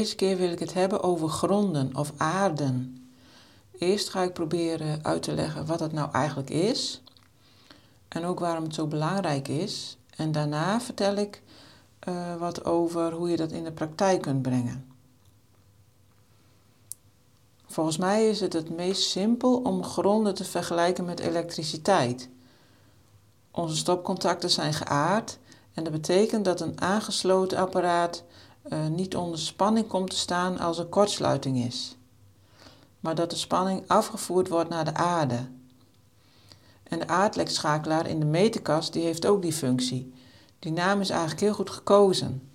Deze keer wil ik het hebben over gronden of aarden. Eerst ga ik proberen uit te leggen wat het nou eigenlijk is en ook waarom het zo belangrijk is. En daarna vertel ik uh, wat over hoe je dat in de praktijk kunt brengen. Volgens mij is het het meest simpel om gronden te vergelijken met elektriciteit. Onze stopcontacten zijn geaard en dat betekent dat een aangesloten apparaat uh, niet onder spanning komt te staan als er kortsluiting is, maar dat de spanning afgevoerd wordt naar de aarde. En de aardlekschakelaar in de meterkast die heeft ook die functie. Die naam is eigenlijk heel goed gekozen.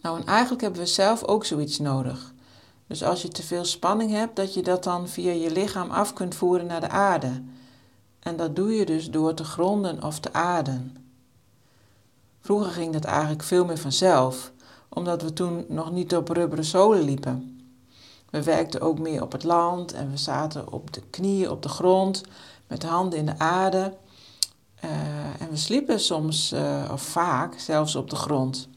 Nou, en eigenlijk hebben we zelf ook zoiets nodig. Dus als je te veel spanning hebt, dat je dat dan via je lichaam af kunt voeren naar de aarde. En dat doe je dus door te gronden of te aarden. Vroeger ging dat eigenlijk veel meer vanzelf, omdat we toen nog niet op rubberen zolen liepen. We werkten ook meer op het land en we zaten op de knieën op de grond met de handen in de aarde. Uh, en we sliepen soms, uh, of vaak, zelfs op de grond.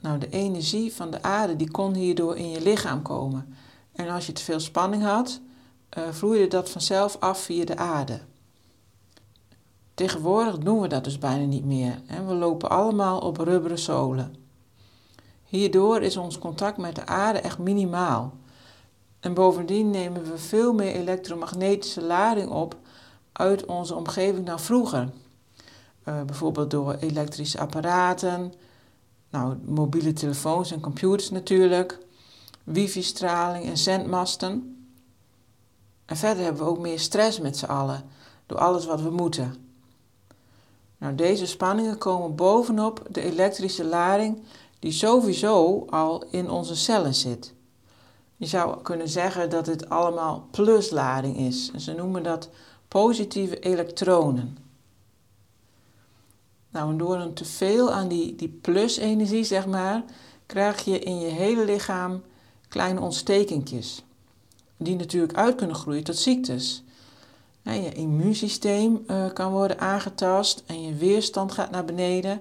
Nou, de energie van de aarde die kon hierdoor in je lichaam komen. En als je te veel spanning had, uh, vloeide dat vanzelf af via de aarde. Tegenwoordig doen we dat dus bijna niet meer. Hè? We lopen allemaal op rubberen zolen. Hierdoor is ons contact met de aarde echt minimaal. En bovendien nemen we veel meer elektromagnetische lading op uit onze omgeving dan vroeger. Uh, bijvoorbeeld door elektrische apparaten, nou, mobiele telefoons en computers natuurlijk, wifi-straling en zendmasten. En verder hebben we ook meer stress met z'n allen door alles wat we moeten. Nou, deze spanningen komen bovenop de elektrische lading die sowieso al in onze cellen zit. Je zou kunnen zeggen dat het allemaal pluslading is. En ze noemen dat positieve elektronen. Nou, en door een teveel aan die, die plusenergie, zeg maar, krijg je in je hele lichaam kleine ontstekingjes. Die natuurlijk uit kunnen groeien tot ziektes. je immuunsysteem uh, kan worden aangetast en je weerstand gaat naar beneden.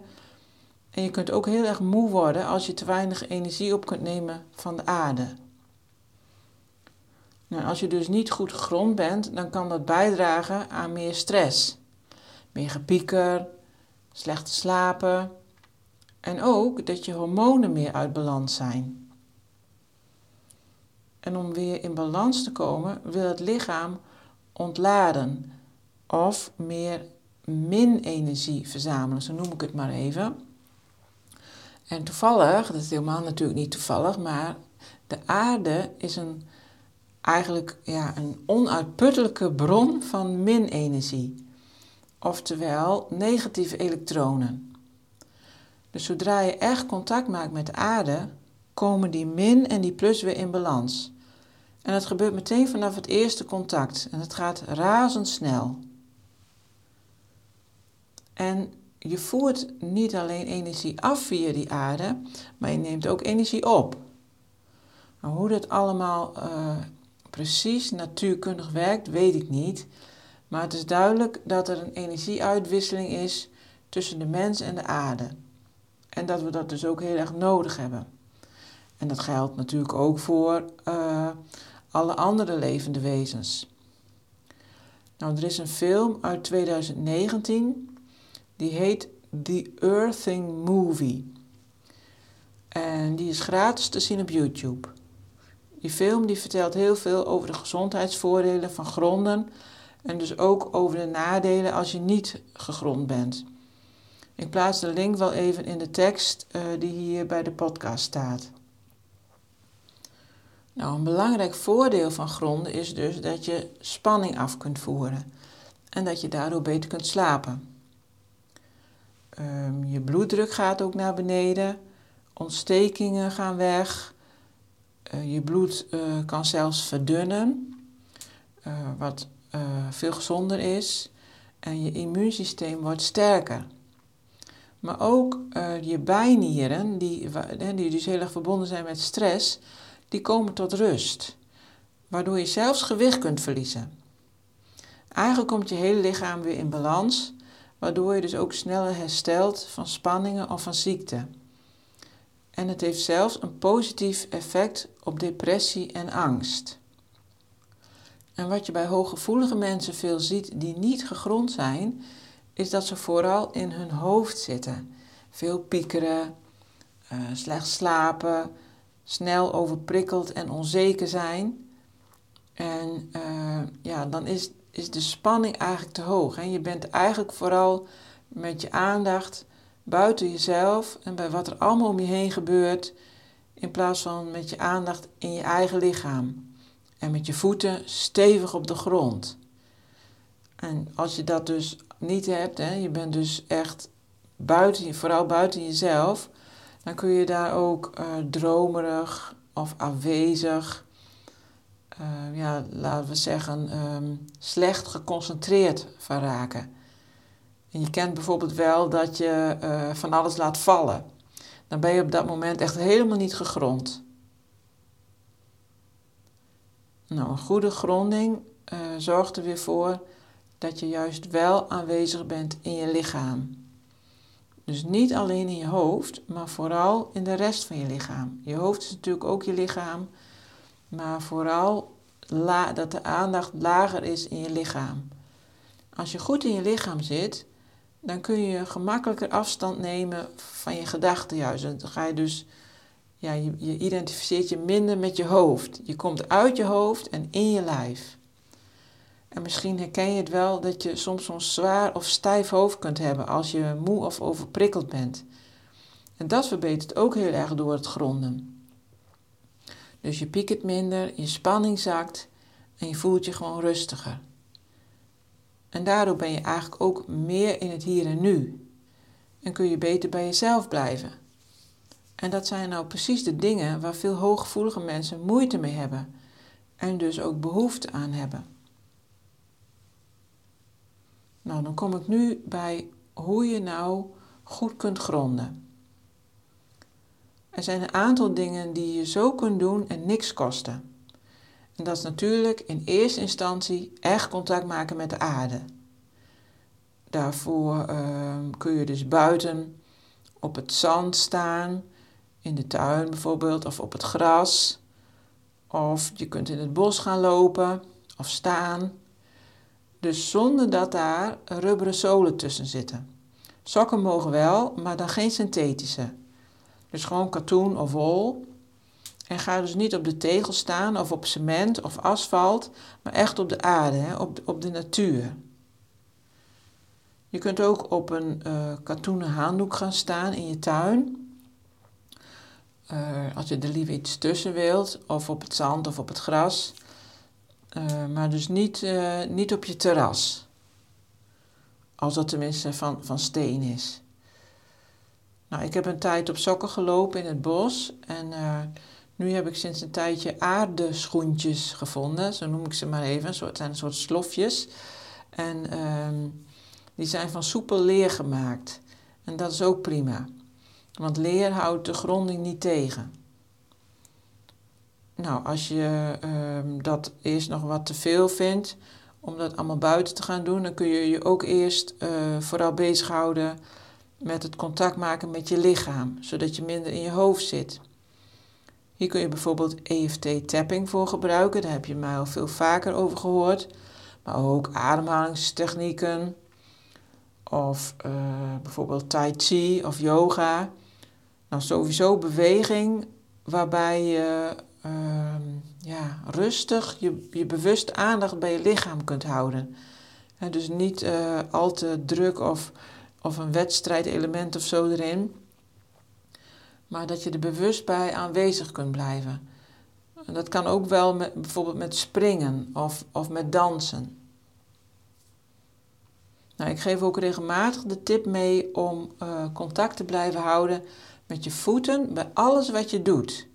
En je kunt ook heel erg moe worden als je te weinig energie op kunt nemen van de aarde. Nou, als je dus niet goed gegrond bent, dan kan dat bijdragen aan meer stress. Meer gepieker, slechte slapen en ook dat je hormonen meer uit balans zijn. En om weer in balans te komen, wil het lichaam ontladen of meer min-energie verzamelen, zo noem ik het maar even. En toevallig, dat is helemaal natuurlijk niet toevallig, maar de aarde is een eigenlijk ja, een onuitputtelijke bron van min-energie, oftewel negatieve elektronen. Dus zodra je echt contact maakt met de aarde, komen die min en die plus weer in balans. En dat gebeurt meteen vanaf het eerste contact en het gaat razendsnel. En je voert niet alleen energie af via die aarde, maar je neemt ook energie op. Nou, hoe dat allemaal uh, precies natuurkundig werkt, weet ik niet. Maar het is duidelijk dat er een energieuitwisseling is tussen de mens en de aarde. En dat we dat dus ook heel erg nodig hebben. En dat geldt natuurlijk ook voor uh, alle andere levende wezens. Nou, er is een film uit 2019 die heet The Earthing Movie. En die is gratis te zien op YouTube. Die film die vertelt heel veel over de gezondheidsvoordelen van gronden en dus ook over de nadelen als je niet gegrond bent. Ik plaats de link wel even in de tekst uh, die hier bij de podcast staat. Nou, een belangrijk voordeel van gronden is dus dat je spanning af kunt voeren en dat je daardoor beter kunt slapen. Um, je bloeddruk gaat ook naar beneden, ontstekingen gaan weg, uh, je bloed uh, kan zelfs verdunnen, uh, wat veel gezonder is, en je immuunsysteem wordt sterker. Maar ook je bijnieren, die, die dus heel erg verbonden zijn met stress, die komen tot rust, waardoor je zelfs gewicht kunt verliezen. Eigenlijk komt je hele lichaam weer in balans, waardoor je dus ook sneller herstelt van spanningen of van ziekte. En het heeft zelfs een positief effect op depressie en angst. En wat je bij hooggevoelige mensen veel ziet die niet gegrond zijn, is dat ze vooral in hun hoofd zitten. Veel piekeren, uh, slecht slapen, snel overprikkeld en onzeker zijn. En uh, ja, dan is, is de spanning eigenlijk te hoog. En je bent eigenlijk vooral met je aandacht buiten jezelf en bij wat er allemaal om je heen gebeurt, in plaats van met je aandacht in je eigen lichaam. En met je voeten stevig op de grond. En als je dat dus niet hebt, hè, je bent dus echt buiten, vooral buiten jezelf, dan kun je daar ook uh, dromerig of afwezig, uh, ja, laten we zeggen, um, slecht geconcentreerd van raken. En je kent bijvoorbeeld wel dat je uh, van alles laat vallen. Dan ben je op dat moment echt helemaal niet gegrond. Nou, een goede gronding zorgt er weer voor dat je juist wel aanwezig bent in je lichaam. Dus niet alleen in je hoofd, maar vooral in de rest van je lichaam. Je hoofd is natuurlijk ook je lichaam, maar vooral dat de aandacht lager is in je lichaam. Als je goed in je lichaam zit, dan kun je gemakkelijker afstand nemen van je gedachten juist. Dan ga je dus, ja, je, je identificeert je minder met je hoofd. Je komt uit je hoofd en in je lijf. En misschien herken je het wel dat je soms zo'n zwaar of stijf hoofd kunt hebben als je moe of overprikkeld bent. En dat verbetert ook heel erg door het gronden. Dus je piekert minder, je spanning zakt en je voelt je gewoon rustiger. En daardoor ben je eigenlijk ook meer in het hier en nu. En kun je beter bij jezelf blijven. En dat zijn nou precies de dingen waar veel hooggevoelige mensen moeite mee hebben. En dus ook behoefte aan hebben. Nou, dan kom ik nu bij hoe je nou goed kunt gronden. Er zijn een aantal dingen die je zo kunt doen en niks kosten. En dat is natuurlijk in eerste instantie echt contact maken met de aarde. Daarvoor uh, kun je dus buiten op het zand staan, in de tuin bijvoorbeeld, of op het gras. Of je kunt in het bos gaan lopen of staan. Dus zonder dat daar rubberen zolen tussen zitten. Sokken mogen wel, maar dan geen synthetische. Dus gewoon katoen of wol. En ga dus niet op de tegel staan of op cement of asfalt, maar echt op de aarde, hè, op, de, op de natuur. Je kunt ook op een uh, katoenen handdoek gaan staan in je tuin. Uh, als je er liever iets tussen wilt, of op het zand of op het gras. Uh, maar dus niet, niet op je terras. Als dat tenminste van, van steen is. Nou, ik heb een tijd op sokken gelopen in het bos. En uh, nu heb ik sinds een tijdje aardeschoentjes gevonden. Zo noem ik ze maar even. Het zijn een soort slofjes. En ehm, die zijn van soepel leer gemaakt. En dat is ook prima. Want leer houdt de gronding niet tegen. Nou, als je uh, dat eerst nog wat te veel vindt om dat allemaal buiten te gaan doen, dan kun je je ook eerst uh, vooral bezighouden met het contact maken met je lichaam, zodat je minder in je hoofd zit. Hier kun je bijvoorbeeld EFT-tapping voor gebruiken, daar heb je mij al veel vaker over gehoord. Maar ook ademhalingstechnieken, of uh, bijvoorbeeld Tai Chi of yoga. Nou, sowieso beweging waarbij je uh, ja, rustig je, je bewust aandacht bij je lichaam kunt houden. dus niet uh, al te druk of, of een wedstrijdelement of zo erin. Maar dat je er bewust bij aanwezig kunt blijven. En dat kan ook wel met, bijvoorbeeld met springen of, of met dansen. Nou, ik geef ook regelmatig de tip mee om uh, contact te blijven houden met je voeten bij alles wat je doet.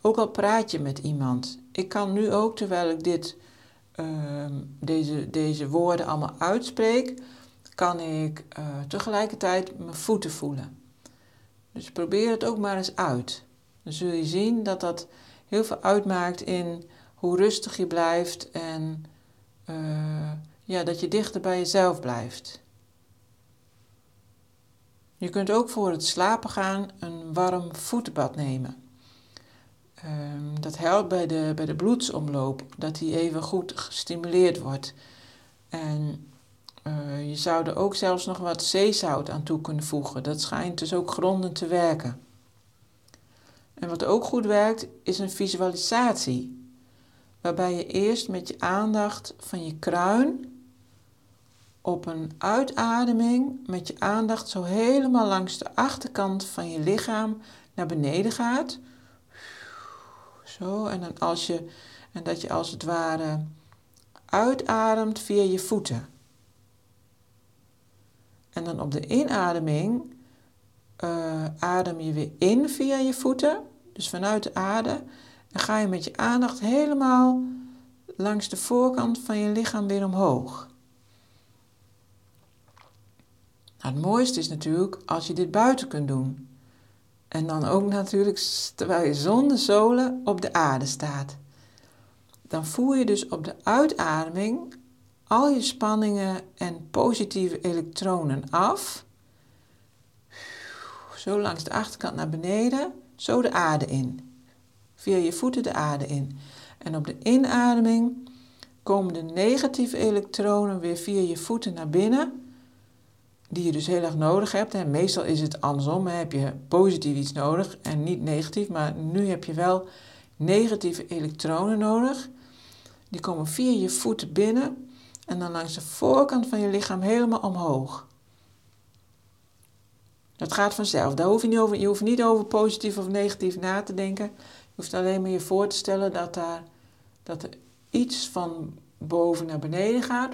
Ook al praat je met iemand. Ik kan nu ook, terwijl ik dit, uh, deze, deze woorden allemaal uitspreek, kan ik uh, tegelijkertijd mijn voeten voelen. Dus probeer het ook maar eens uit. Dan zul je zien dat dat heel veel uitmaakt in hoe rustig je blijft en uh, ja, dat je dichter bij jezelf blijft. Je kunt ook voor het slapen gaan een warm voetbad nemen. Um, dat helpt bij de, bij de bloedsomloop, dat die even goed gestimuleerd wordt. En uh, je zou er ook zelfs nog wat zeezout aan toe kunnen voegen. Dat schijnt dus ook grondend te werken. En wat ook goed werkt, is een visualisatie. Waarbij je eerst met je aandacht van je kruin op een uitademing met je aandacht zo helemaal langs de achterkant van je lichaam naar beneden gaat. Zo, en, dan als je, en dat je als het ware uitademt via je voeten. En dan op de inademing uh, adem je weer in via je voeten, dus vanuit de aarde. En ga je met je aandacht helemaal langs de voorkant van je lichaam weer omhoog. Nou, het mooiste is natuurlijk als je dit buiten kunt doen. En dan ook natuurlijk terwijl je zonder zolen op de aarde staat. Dan voer je dus op de uitademing al je spanningen en positieve elektronen af. Zo langs de achterkant naar beneden, zo de aarde in. Via je voeten de aarde in. En op de inademing komen de negatieve elektronen weer via je voeten naar binnen die je dus heel erg nodig hebt. En meestal is het andersom, heb je positief iets nodig en niet negatief. Maar nu heb je wel negatieve elektronen nodig. Die komen via je voeten binnen en dan langs de voorkant van je lichaam helemaal omhoog. Dat gaat vanzelf. Daar hoef je, niet over, je hoeft niet over positief of negatief na te denken. Je hoeft alleen maar je voor te stellen dat, daar, dat er iets van boven naar beneden gaat.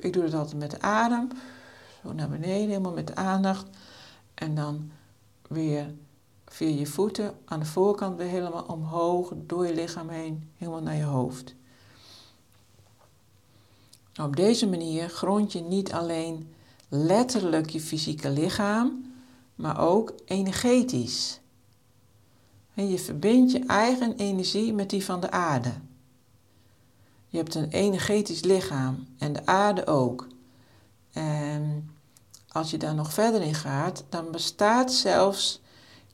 Ik doe het altijd met de adem. Zo naar beneden, helemaal met de aandacht. En dan weer via je voeten aan de voorkant weer helemaal omhoog, door je lichaam heen, helemaal naar je hoofd. Op deze manier grond je niet alleen letterlijk je fysieke lichaam, maar ook energetisch. En je verbindt je eigen energie met die van de aarde. Je hebt een energetisch lichaam en de aarde ook. En als je daar nog verder in gaat, dan bestaat zelfs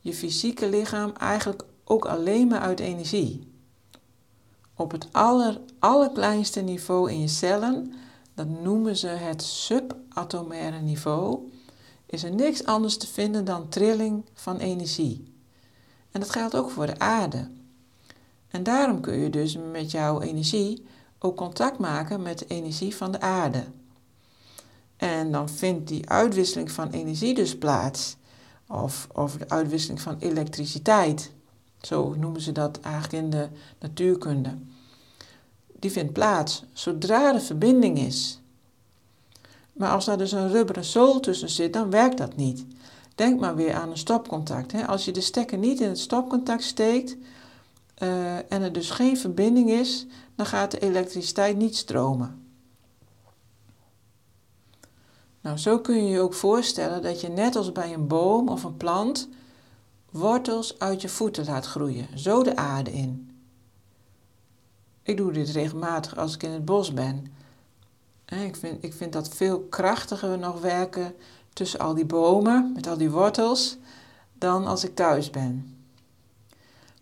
je fysieke lichaam eigenlijk ook alleen maar uit energie. Op het aller, allerkleinste niveau in je cellen, dat noemen ze het subatomaire niveau, is er niks anders te vinden dan trilling van energie. En dat geldt ook voor de aarde. En daarom kun je dus met jouw energie ook contact maken met de energie van de aarde. En dan vindt die uitwisseling van energie dus plaats. Of, of de uitwisseling van elektriciteit. Zo noemen ze dat eigenlijk in de natuurkunde. Die vindt plaats zodra er verbinding is. Maar als daar dus een rubberen zool tussen zit, dan werkt dat niet. Denk maar weer aan een stopcontact. Hè. Als je de stekker niet in het stopcontact steekt uh, en er dus geen verbinding is, dan gaat de elektriciteit niet stromen. Nou, zo kun je je ook voorstellen dat je net als bij een boom of een plant wortels uit je voeten laat groeien, zo de aarde in. Ik doe dit regelmatig als ik in het bos ben. Ik vind, ik vind dat veel krachtiger nog werken tussen al die bomen, met al die wortels, dan als ik thuis ben.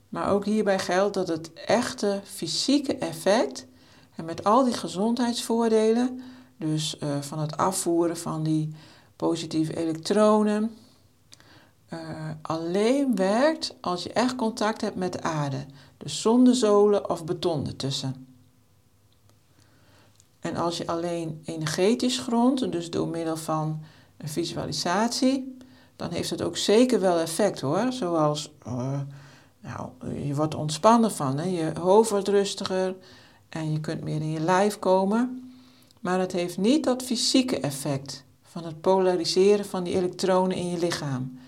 Maar ook hierbij geldt dat het echte fysieke effect, en met al die gezondheidsvoordelen, dus uh, van het afvoeren van die positieve elektronen. Uh, alleen werkt als je echt contact hebt met de aarde. Dus zonder zolen of beton ertussen. En als je alleen energetisch grondt, dus door middel van een visualisatie, dan heeft het ook zeker wel effect hoor. Zoals, uh, nou, je wordt ontspannen van, hè? je hoofd wordt rustiger en je kunt meer in je lijf komen. Maar het heeft niet dat fysieke effect van het polariseren van die elektronen in je lichaam.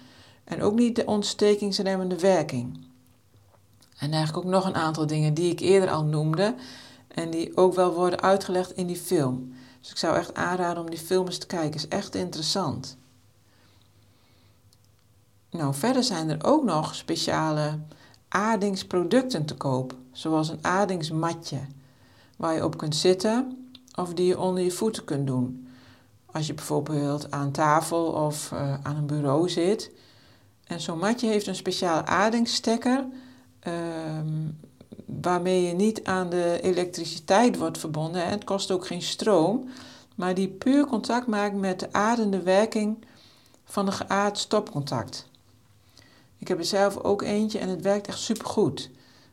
En ook niet de ontstekingsremmende werking. En eigenlijk ook nog een aantal dingen die ik eerder al noemde en die ook wel worden uitgelegd in die film. Dus ik zou echt aanraden om die film eens te kijken, is echt interessant. Nou, verder zijn er ook nog speciale aardingsproducten te koop, zoals een aardingsmatje, waar je op kunt zitten of die je onder je voeten kunt doen. Als je bijvoorbeeld aan tafel of uh, aan een bureau zit. En zo'n matje heeft een speciale aardingsstekker, uh, waarmee je niet aan de elektriciteit wordt verbonden. Hè. Het kost ook geen stroom, maar die puur contact maakt met de aardende werking van een geaard stopcontact. Ik heb er zelf ook eentje en het werkt echt supergoed.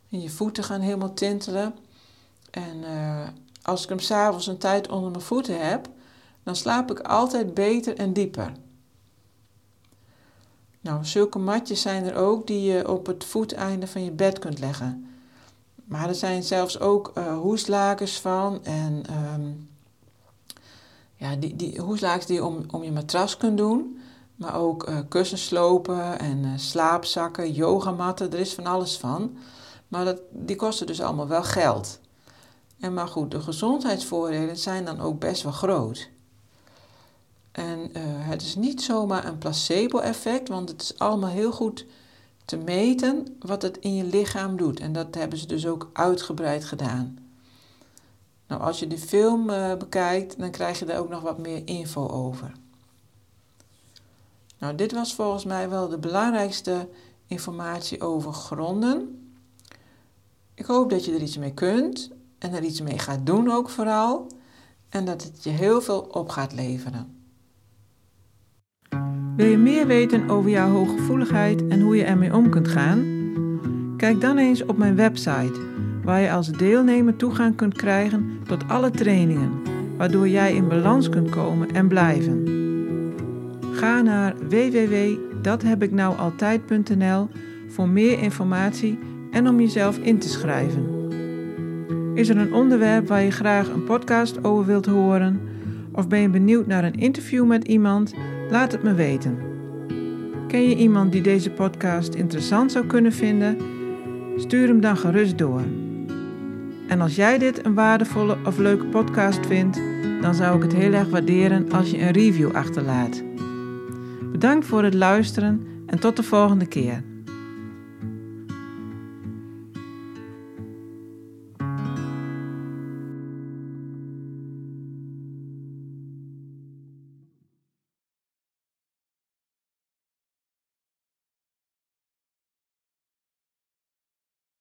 En je voeten gaan helemaal tintelen. En uh, als ik hem s'avonds een tijd onder mijn voeten heb, dan slaap ik altijd beter en dieper. Nou, zulke matjes zijn er ook die je op het voeteinde van je bed kunt leggen. Maar er zijn zelfs ook uh, van en um, ja, die, die die je om, om je matras kunt doen. Maar ook uh, kussenslopen en uh, slaapzakken, yogamatten, er is van alles van. Maar dat, die kosten dus allemaal wel geld. En maar goed, de gezondheidsvoordelen zijn dan ook best wel groot. En uh, het is niet zomaar een placebo-effect, want het is allemaal heel goed te meten wat het in je lichaam doet. En dat hebben ze dus ook uitgebreid gedaan. Nou, als je de film uh, bekijkt, dan krijg je daar ook nog wat meer info over. Nou, dit was volgens mij wel de belangrijkste informatie over gronden. Ik hoop dat je er iets mee kunt en er iets mee gaat doen ook vooral. En dat het je heel veel op gaat leveren. Wil je meer weten over jouw hooggevoeligheid en hoe je ermee om kunt gaan? Kijk dan eens op mijn website, waar je als deelnemer toegang kunt krijgen tot alle trainingen, waardoor jij in balans kunt komen en blijven. Ga naar www.dathebiknoualtijd.nl voor meer informatie en om jezelf in te schrijven. Is er een onderwerp waar je graag een podcast over wilt horen? Of ben je benieuwd naar een interview met iemand? Laat het me weten. Ken je iemand die deze podcast interessant zou kunnen vinden? Stuur hem dan gerust door. En als jij dit een waardevolle of leuke podcast vindt, dan zou ik het heel erg waarderen als je een review achterlaat. Bedankt voor het luisteren en tot de volgende keer.